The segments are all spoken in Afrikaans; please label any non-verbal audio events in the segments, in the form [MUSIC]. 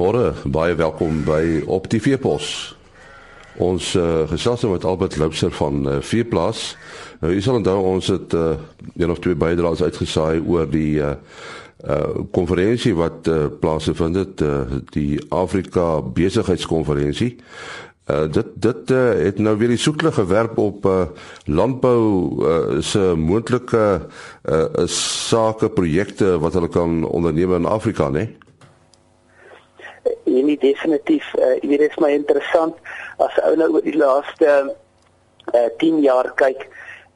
Goeiemôre, baie welkom by Op die Veepos. Ons uh, gesels nou met Albert Loubser van uh, Veeplaas. Nou, u sal onthou ons het uh, een of twee bydraes uitgesaai oor die uh konferensie uh, wat uh, plaasgevind het, uh, die Afrika besigheidskonferensie. Uh, dit dit uh, het nou weer die soeklig gewerp op uh, landbou uh, se moontlike uh, sake projekte wat hulle kan onderneem in Afrika, né? Nee? En nie definitief uh, jy weet dit is my interessant as ou nou oor die laaste uh, 10 jaar kyk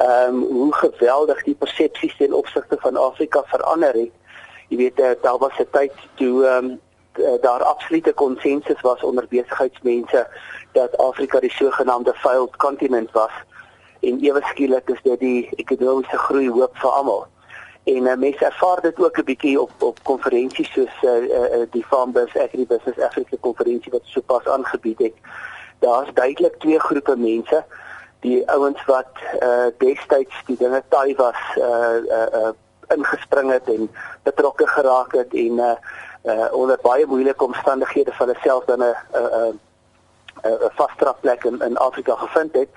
ehm um, hoe geweldig die persepsies ten opsigte van Afrika verander het. Jy weet uh, daar was 'n tyd toe ehm um, daar absolute konsensus was onder besigheidsmense dat Afrika die sogenaamde failed continent was. En ewe skielik is dit die ekonomiese groei hoop vir almal en uh, mense ervaar dit ook 'n bietjie op op konferensies soos uh, uh, die Farmers Agribusiness Africa konferensie wat sopas aangebied het. Daar's duidelik twee groepe mense. Die ouens wat uh, destyds die dinge taai was uh, uh, uh, ingespring het en betrokke geraak het en uh, uh, onder baie moeilike omstandighede van hulle self dan 'n 'n 'n vaste plek in in Afrika gevind het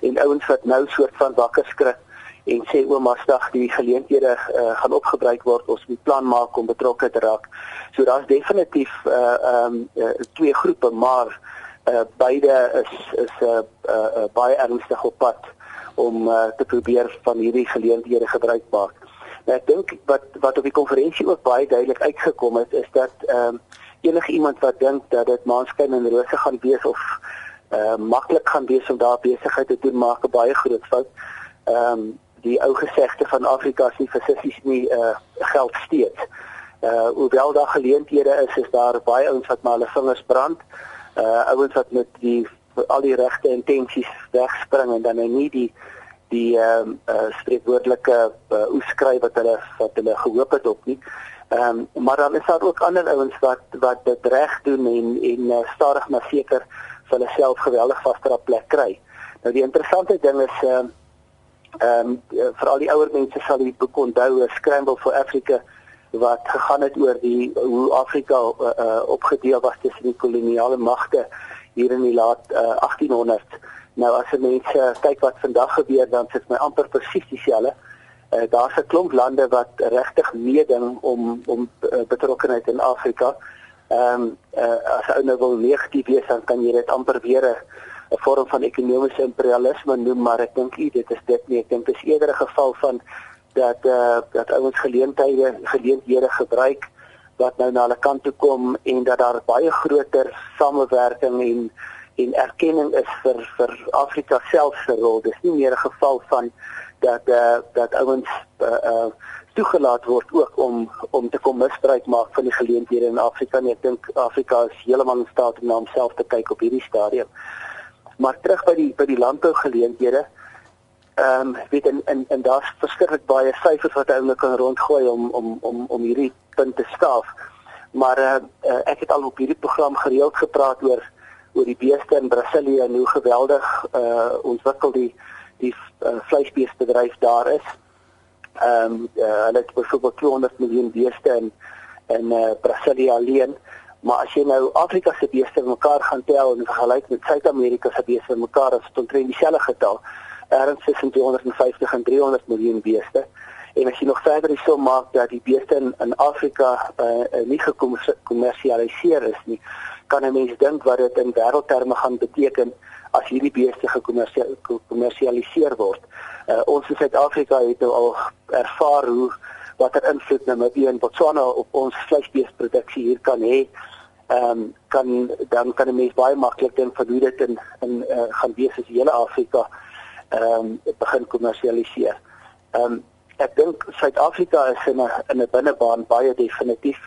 en ouens wat nou soort van wakker skrik en sê ouma stig die geleenthede uh, gaan opgebruik word ons moet plan maak om betrokke te raak. So daar's definitief uh um uh, twee groepe maar uh beide is is 'n uh, uh, uh, baie ernstig op pad om uh, te probeer van hierdie geleenthede gebruik maak. Nou ek dink wat wat op die konferensie ook baie duidelik uitgekom het is dat um enige iemand wat dink dat dit maanskyn en rose gaan wees of uh maklik gaan wees om daar besigheid te doen maak 'n baie groot fout. Ehm um, die ou gesegde van Afrika se fisies nie uh geld steeds. Uh hoewel daar geleenthede is, is daar baie ouens wat maar hulle vingers brand. Uh ouens wat met die al die regte intensies wegspring en dan nou nie die die ehm um, uh spreekwoordelike uh, oeskry wat hulle wat hulle gehoop het op nie. Ehm um, maar dan is daar ook ander ouens wat wat dit reg doen en en uh, stadig maar seker vir hulle self geweldig vaster plek kry. Nou die interessante ding is ehm uh, Ehm um, vir al die ouer mense sal die boek onthou, Scramble for Africa wat gegaan het oor die hoe Afrika uh, uh, opgedeel was tussen die koloniale magte hier in die laat uh, 1800. Nou as mense uh, kyk wat vandag gebeur dan sit my amper presies dieselfde. Uh, Daar's 'n klomp lande wat regtig meeding om om uh, betrokkeheid in Afrika. Ehm um, uh, as jy nou wil negatief wees dan kan jy dit amper weer 'n vorm van ekonomiese imperialisme noem, maar ek dink nie dit is dit nie. Ek dink dit is eerder 'n geval van dat eh uh, dat ouens geleenthede geleenthede gebruik wat nou na hulle kant toe kom en dat daar baie groter samewerking en en erkenning is vir vir Afrika self se rol. Dis nie meer 'n geval van dat eh uh, dat ouens eh uh, toegelaat word ook om om te kom misbruik maak van die geleenthede in Afrika nie. Ek dink Afrika is heeltemal in staat om na homself te kyk op hierdie stadium. Maar terug by die by die landbougeleenthede. Ehm um, weet in in, in daar's verskriklik baie syfers wat hulle kan rondgooi om om om om hierdie punt te staaf. Maar uh, uh, ek het al op hierdie program gereeld gepraat oor oor die beeste in Brasilië en hoe geweldig uh ontwikkel die die uh, vleisbeestebedryf daar is. Ehm um, uh, hulle het byvoorbeeld 200 miljoen beeste in in uh, Brasilië alleen. Maar as jy nou Afrika se beeste mekaar gaan tel en vergelyk met Suid-Amerika se beeste mekaar, is dit omtrent dieselfde getal. Erns tussen 250 en 300 miljoen beeste. En as jy nog verder hierso maak dat die beeste in, in Afrika uh, nie gekommersialiseer is nie, kan 'n mens dink wat dit in wêreldterme gaan beteken as hierdie beeste gekommersialiseer word. Uh, ons in Suid-Afrika het nou al ervaar hoe watter invloed Namibië en Botswana op ons vleisbeesproduksie hier kan hê ehm um, kan dan kan 'n mens baie maklik dink van hoe dit in in uh, gaan wees as hele Afrika ehm um, begin kommersialiseer. Ehm um, ek dink Suid-Afrika is in 'n in 'n binnebaan baie definitief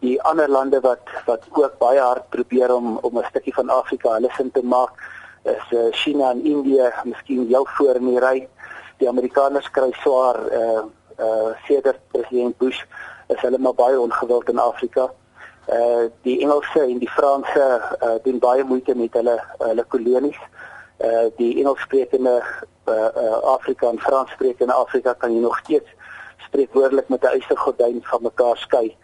die ander lande wat wat ook baie hard probeer om om 'n stukkie van Afrika hulle sin te maak is uh, China en Indië, miskien jou voor in die ry. Die Amerikaners kry swaar eh uh, uh, sedert president Bush is hulle maar baie ongewild in Afrika uh die Engelse en die Franse uh doen baie moeite met hulle hulle kolonies. Uh die Engelssprekende uh, uh Afrika en Franssprekende Afrika kan jy nog steeds spreekwoordelik met 'n ystergordyn van mekaar skei.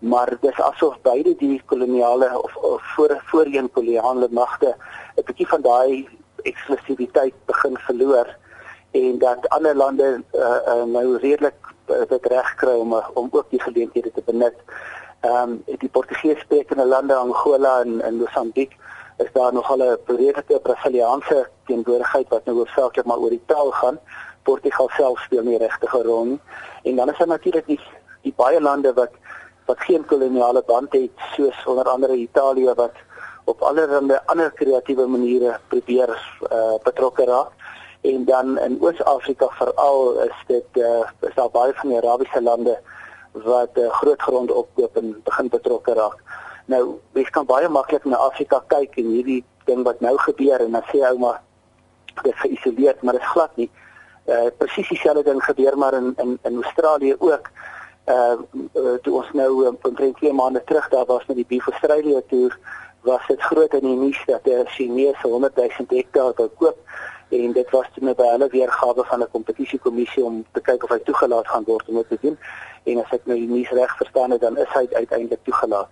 maar dis asof beide die koloniale of, of voor voorheen koloniale magte 'n bietjie van daai eksklusiwiteit begin verloor en dat ander lande uh, nou redelik uh, dit reg kry om om ook die geleenthede te benut. Ehm um, die Portugees sprekende lande Angola en en Mosambiek is daar nog al 'n redelike Brasiliaanse teenwoordigheid wat nou hoofsaaklik maar oor die taal gaan. Portugal self speel nie regtig 'n rol nie. En dan is daar natuurlik die die baie lande wat wat geen koloniale band het soos onder andere Italië wat op allerlei ander kreatiewe maniere probeer uh, betrokke raak en dan in Oos-Afrika veral is dit uh, is daar baie van die Arabiese lande wat uh, groot grond opkoop en begin betrokke raak. Nou, mens kan baie maklik na Afrika kyk en hierdie ding wat nou gebeur en dan sê ou maar dit is geïsoleerd, maar dit is glad nie. Uh presies dieselfde ding gebeur maar in in in Australië ook. Uh, uh toe ons nou um, omtrent 2 maande terug daar was met die Beef Australia toer, was dit groot in die nuus dat 'n Chinese 100 000 hektaar wou koop en dit was toe by hulle weergawe van 'n kompetisiekommissie om te kyk of hy toegelaat gaan word om dit te doen. En as ek nou die nuus reg verstaan het dan is hy uiteindelik toegelaat.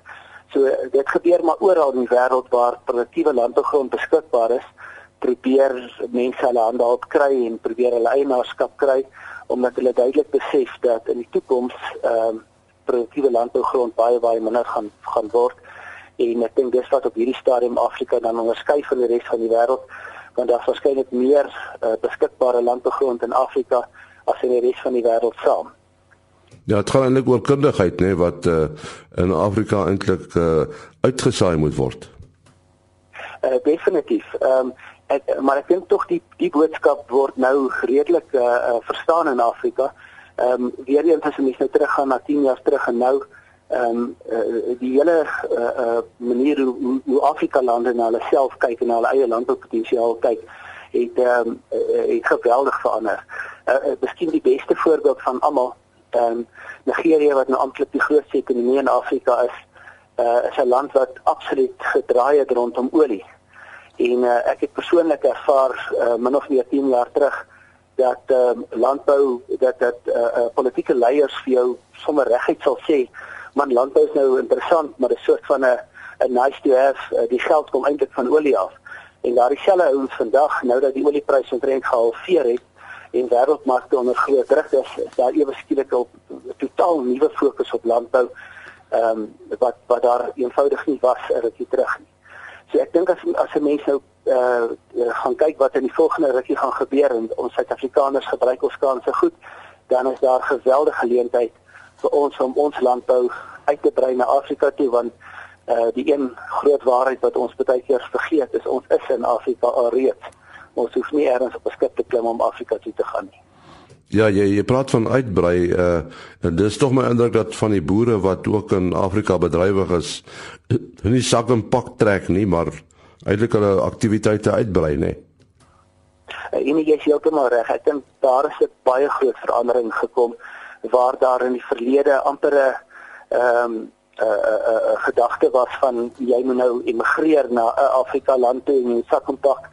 So dit gebeur maar oral in die wêreld waar produktiewe landbougrond beskikbaar is, probeer mense hulle hande op kry en probeer hulle eienaarskap kry omdat hulle duidelik besef dat in die toekoms ehm um, produktiewe landbougrond baie baie minder gaan gaan word. En ek dink dis wat op hierdie stadium Afrika dan onderskei van die res van die wêreld want daar is waarskynlik meer uh, beskikbare landbegrond in Afrika as in die res van die wêreld saam. Ja, dit gaan eintlik oor kundigheid nê wat uh, in Afrika eintlik uh, uitgesaai moet word. Uh, definitief. Ehm um, ek maar ek dink tog die die boodskap word nou redelik uh, uh, verstaan in Afrika. Ehm um, weer eens as jy nou teruggaan na 10 jaar terug en nou ehm um, uh, die hele uh, uh, manier hoe, hoe Afrika lande na hulle self kyk en na hulle eie landboupotensiaal kyk het ehm um, het geweldig verander. Uh, uh, miskien die beste voorbeeld van almal ehm um, Nigerië wat nou amptelik die grootste ekonomie in Afrika is, uh, is 'n land wat absoluut gedraai het rondom olie. En uh, ek het persoonlik ervaar uh, min of meer 10 jaar terug dat ehm um, landbou dat dat uh, uh, politieke leiers vir jou sommer reguit sal sê man landbou is nou interessant, maar 'n soort van 'n 'n nice to have, uh, die geld kom eintlik van olie af. En daar dieselfde ouens vandag, nou dat die oliepryse omtrent gehalveer het en wêreldmarkte onder groot druk is, is daar ewe skielik 'n totaal nuwe fokus op landbou. Ehm um, wat wat daar eenvoudig nie was 'n rukkie terug nie. So ek dink as as 'n mens nou uh gaan kyk wat in die volgende rukkie gaan gebeur en ons Suid-Afrikaners gebruik ons kanse goed, dan is daar geweldige geleentheid vir ons om ons landbou uit te brei na Afrika toe want uh die een groot waarheid wat ons baie keer vergeet is ons is in Afrika alreeds. Ons hoef nie eers op 'n skip te klim om Afrika toe te gaan nie. Ja, jy jy praat van uitbrei uh dis tog my indruk dat van die boere wat ook in Afrika bedrywig is, [CLEARS THROAT] nie sak en pak trek nie, maar eintlik hulle aktiwiteite uitbrei, nê. Uh, en jy is heeltemal reg. Ek dink daar is 'n baie groot verandering gekom waar daar in die verlede amper 'n ehm um, 'n uh, uh, uh, gedagte was van jy moet nou emigreer na 'n Afrika land toe en sak en pak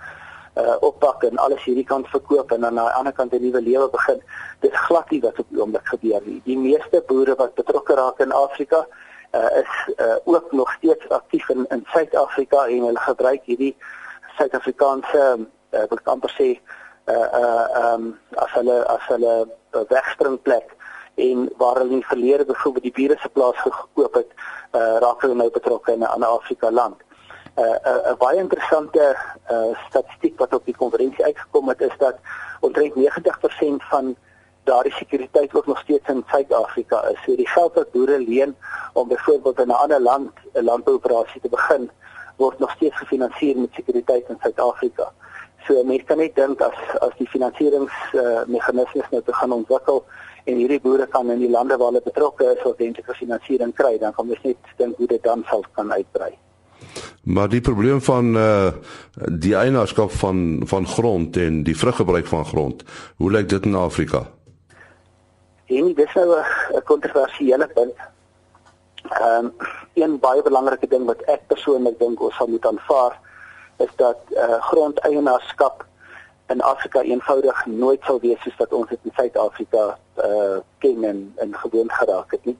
uh, oppak en alles hierdie kant verkoop en dan aan die ander kant 'n nuwe lewe begin. Dit is glad nie wat op die oomblik gebeur nie. Die meeste boere wat betrokke raak in Afrika uh, is uh, ook nog steeds aktief in in Suid-Afrika en hulle gebruik hierdie Suid-Afrikaanse uh, ek amper sê uh uh um as hulle as hulle wegspringplek en waar hulle in die verlede byvoorbeeld die bure se plaas gekoop het, uh, raak hulle nou betrokke in 'n ander Afrika land. 'n uh, 'n uh, baie interessante uh, statistiek wat op die konferensie uitgekom het is dat omtrent 90% van daardie sekuriteit ook nog steeds in Suid-Afrika is. So die geld wat boere leen om byvoorbeeld in 'n ander land 'n landbouoperasie te begin, word nog steeds gefinansier met sekuriteit in Suid-Afrika. So mense kan net dink as as die finansieringsmeganismes uh, nou te gaan ontwikkel en hierdie boere kan in die lande waar hulle betrokke is ordentlike finansiering kry, dan kan ons net dink hoe dit dan sal kan uitbrei. Maar die probleem van uh die eienaarskap van van grond en die vruggebruik van grond, hoe lyk dit in Afrika? En dis nou 'n kontroversiële punt. Ehm um, een baie belangrike ding wat ek persoonlik dink ons sal moet aanvaar is dat uh grondeienaarskap in Afrika eenvoudig nooit sal wees soos wat ons dit in Suid-Afrika uh ken en en gewoon geraak het nie.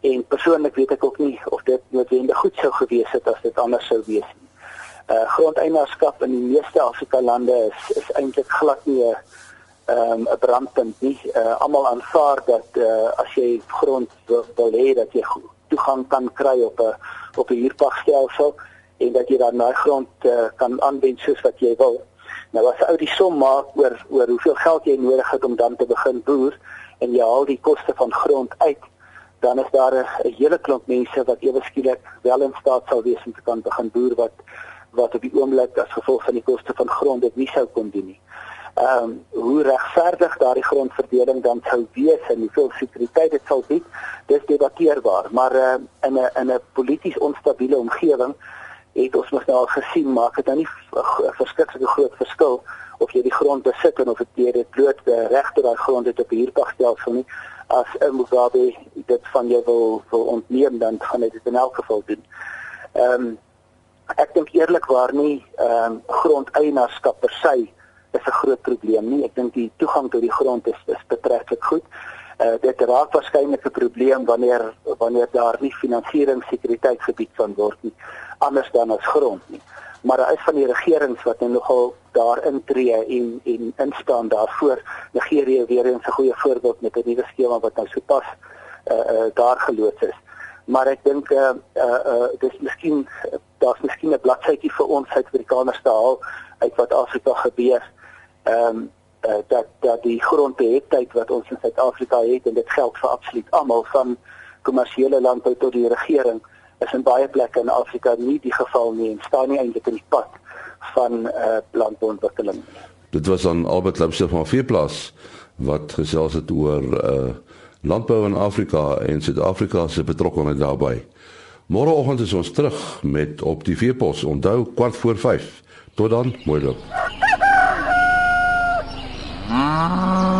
En persoonlik weet ek ook nie of dit noodwendig goed sou gewees het as dit anders sou wees nie. Uh grondeienaarskap in die meeste Afrika lande is is eintlik glad nie 'n ehm, 'n um, brandpunt nie. Uh almal aanvaar dat uh as jy grond wil, wil hê dat jy toegang kan kry op 'n op 'n huurpagstelsel en dat jy dan daai grond uh, kan aanwend soos wat jy wil. Nou as ou die som maak oor oor hoeveel geld jy nodig het om dan te begin boer en jy haal die koste van grond uit, dan is daar 'n hele klomp mense wat ewe skielik wel in staat sal wees om te kan begin boer wat wat op die oomblik as gevolg van die koste van grond dit nie sou kon doen nie. Ehm um, hoe regverdig daardie grondverdeling dan sou wees en hoeveel sekuriteit dit sal bied, dis debatteerbaar, maar uh, in 'n in 'n polities onstabiele omgewing het ons mos nou al gesien maak dit nou nie 'n verskriklike groot verskil of jy die grond besit en of dit dit bloot reg tot daai grond het op huurpagstelsel nie as 'n Mugabe dit van jou wil wil ontneem dan gaan dit in elk geval doen. Ehm um, ek dink eerlikwaar nie ehm um, grondeienaarskap per se is 'n groot probleem nie. Ek dink die toegang tot die grond is is betreklik goed. Uh dit raak waarskynlik 'n probleem wanneer wanneer daar nie finansieringssekuriteit gebied kan word nie anders dan as grond nie. Maar daar is van die regerings wat nou nogal daar intree en en instaan daarvoor. Nigerië weer eens 'n goeie voorbeeld met 'n nuwe skema wat nou sopas uh uh daar geloods is. Maar ek dink uh uh, uh dis miskien daar's miskien 'n bladsytjie vir ons Suid-Afrikaners te haal uit wat Afrika gebeur. Ehm um, uh, dat dat die grondbeheertyd wat ons in Suid-Afrika het en dit geld vir absoluut almal van kommersiële landbou tot die regering is in baie plekke in Afrika nie die geval nie en staan nie eintlik in die pad van uh, landbouontwikkeling. Dit was aan Albert Lipse van Vierplaas wat gesels het oor uh, landbou in Afrika en Suid-Afrika se betrokkeheid daarbye. Môreoggend is ons terug met op die Veepos. Onthou kwart voor 5. Tot dan, mooi loop. Ah.